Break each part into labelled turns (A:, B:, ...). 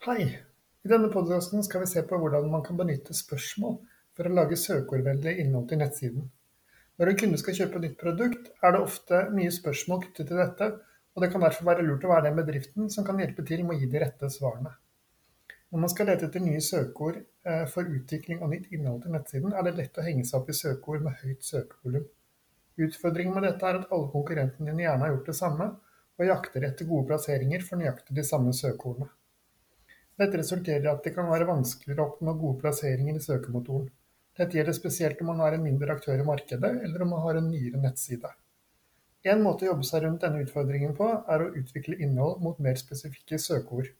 A: Hei! I denne podcasten skal vi se på hvordan man kan benytte spørsmål for å lage søkeordvennlig innhold til nettsiden. Når en kunde skal kjøpe nytt produkt, er det ofte mye spørsmål knyttet til dette, og det kan derfor være lurt å være den bedriften som kan hjelpe til med å gi de rette svarene. Når man skal lete etter nye søkeord eh, for utvikling av nytt innhold til nettsiden, er det lett å henge seg opp i søkeord med høyt søkevolum. Utfordringen med dette er at alle konkurrentene dine gjerne har gjort det samme, og jakter etter gode plasseringer for nøyaktig de samme søkeordene. Dette resulterer i at det kan være vanskeligere å oppnå gode plasseringer i søkemotoren. Dette gjelder spesielt om man er en mindre aktør i markedet, eller om man har en nyere nettside. En måte å jobbe seg rundt denne utfordringen på, er å utvikle innhold mot mer spesifikke søkeord.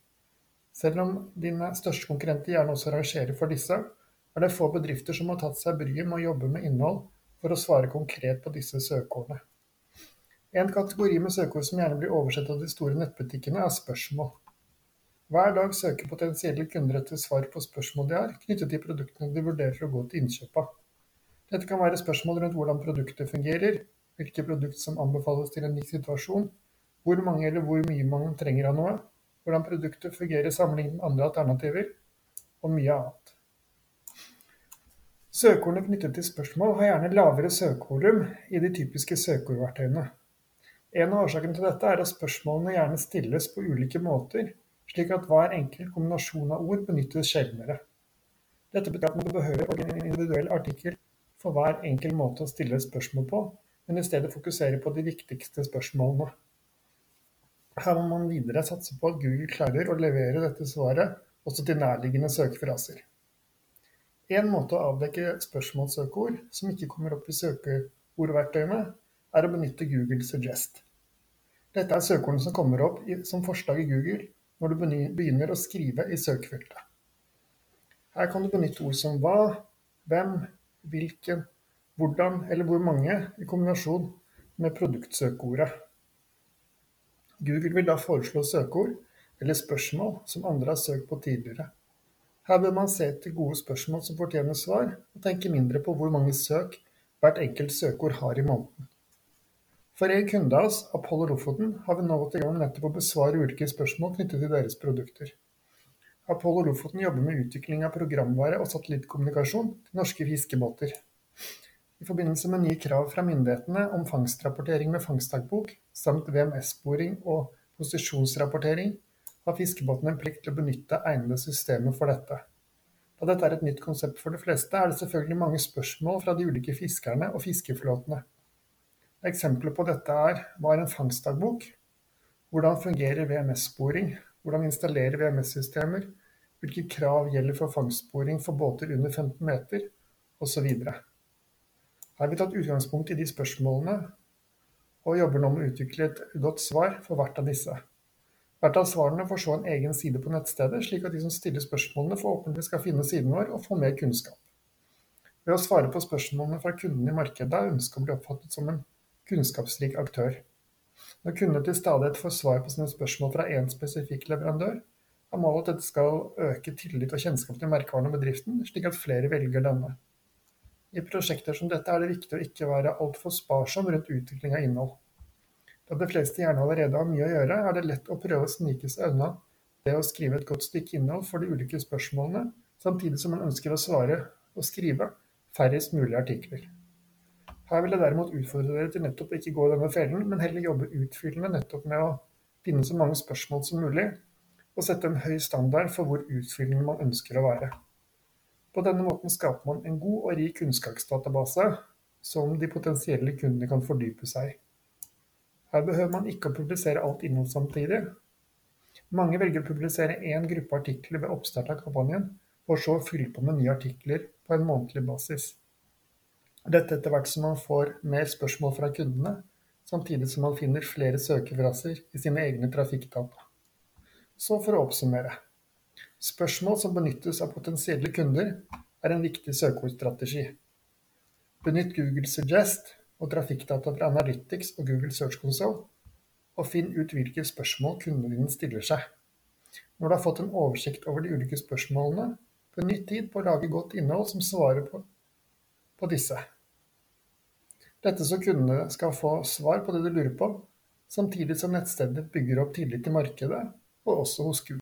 A: Selv om dine største konkurrenter gjerne også rangerer for disse, er det få bedrifter som har tatt seg bryet med å jobbe med innhold for å svare konkret på disse søkeordene. En kategori med søkeord som gjerne blir oversett av de store nettbutikkene, er spørsmål. Hver dag søker potensielle kunder etter svar på spørsmål de har, knyttet til produktene de vurderer å gå til innkjøp av. Dette kan være spørsmål rundt hvordan produktet fungerer, hvilke produkt som anbefales til en ny situasjon, hvor mange eller hvor mye man trenger av noe, hvordan produktet fungerer sammenlignet med andre alternativer, og mye annet. Søkeordene knyttet til spørsmål har gjerne lavere søkevolum i de typiske søkeordverktøyene. En av årsakene til dette er at spørsmålene gjerne stilles på ulike måter, slik at hver enkelt kombinasjon av ord benyttes sjeldnere. Dette betyr at man behøver å en individuell artikkel for hver enkel måte å stille spørsmål på, men i stedet fokusere på de viktigste spørsmålene. Her må man videre satse på at Google klarer å levere dette svaret også til nærliggende søkefraser. En måte å avdekke spørsmålssøkeord som ikke kommer opp i søkeordverktøyene, er å benytte Google Suggest. Dette er søkeordene som kommer opp som forslag i Google når du begynner å skrive i søkefeltet. Her kan du benytte ord som hva, hvem, hvilken, hvordan eller hvor mange i kombinasjon med produktsøkeordet. Google vil da foreslå søkeord eller spørsmål som andre har søkt på tidligere. Her bør man se etter gode spørsmål som fortjener svar, og tenke mindre på hvor mange søk hvert enkelt søkeord har i måneden. For en kunde av oss, Apollo Lofoten, har vi nå gått i gang nettopp å besvare ulike spørsmål knyttet til deres produkter. Apollo Lofoten jobber med utvikling av programvare og satellittkommunikasjon til norske fiskebåter. I forbindelse med nye krav fra myndighetene om fangstrapportering med fangstdagbok, samt VMS-sporing og posisjonsrapportering, har fiskebåtene en plikt til å benytte egnede systemer for dette. Da dette er et nytt konsept for de fleste, er det selvfølgelig mange spørsmål fra de ulike fiskerne og fiskeflåtene. Eksempler på dette er hva er en fangstdagbok? Hvordan fungerer VMS-sporing? Hvordan installere VMS-systemer? Hvilke krav gjelder for fangstsporing for båter under 15 meter? Osv. Her har vi tatt utgangspunkt i de spørsmålene, og jobber nå med å utvikle et godt svar for hvert av disse. Hvert av svarene får så en egen side på nettstedet, slik at de som stiller spørsmålene forhåpentligvis skal finne siden vår og få mer kunnskap. Ved å svare på spørsmålene fra kundene i markedet er ønsket å bli oppfattet som en kunnskapsrik aktør. Når kundene til stadighet får svar på sine spørsmål fra én spesifikk leverandør, er målet at dette skal øke tillit og kjennskap til merkevaren og bedriften, slik at flere velger denne. I prosjekter som dette er det viktig å ikke være altfor sparsom rundt utvikling av innhold. Da de fleste gjerne allerede har mye å gjøre, er det lett å prøve å snike seg unna det å skrive et godt stykke innhold for de ulike spørsmålene, samtidig som man ønsker å svare og skrive færrest mulig artikler. Her vil jeg derimot utfordre dere til nettopp å ikke gå i denne fellen, men heller jobbe utfyllende nettopp med å finne så mange spørsmål som mulig, og sette en høy standard for hvor utfyllende man ønsker å være. På denne måten skaper man en god og rik kunnskapsdatabase som de potensielle kundene kan fordype seg i. Her behøver man ikke å publisere alt innhold samtidig. Mange velger å publisere én gruppe artikler ved oppstart av kampanjen, for så å fylle på med nye artikler på en månedlig basis. Dette etter hvert som man får mer spørsmål fra kundene, samtidig som man finner flere søkefraser i sine egne trafikkdata. Så for å oppsummere. Spørsmål som benyttes av potensielle kunder, er en viktig søkeordstrategi. Benytt Google Suggest og trafikkdata fra Analytics og Google Search Console, og finn ut hvilke spørsmål kundene dine stiller seg. Når du har fått en oversikt over de ulike spørsmålene, benytt tid på å lage godt innhold som svarer på på disse. Dette så kundene skal få svar på det de lurer på, samtidig som nettstedet bygger opp tillit i markedet, og også hos Google.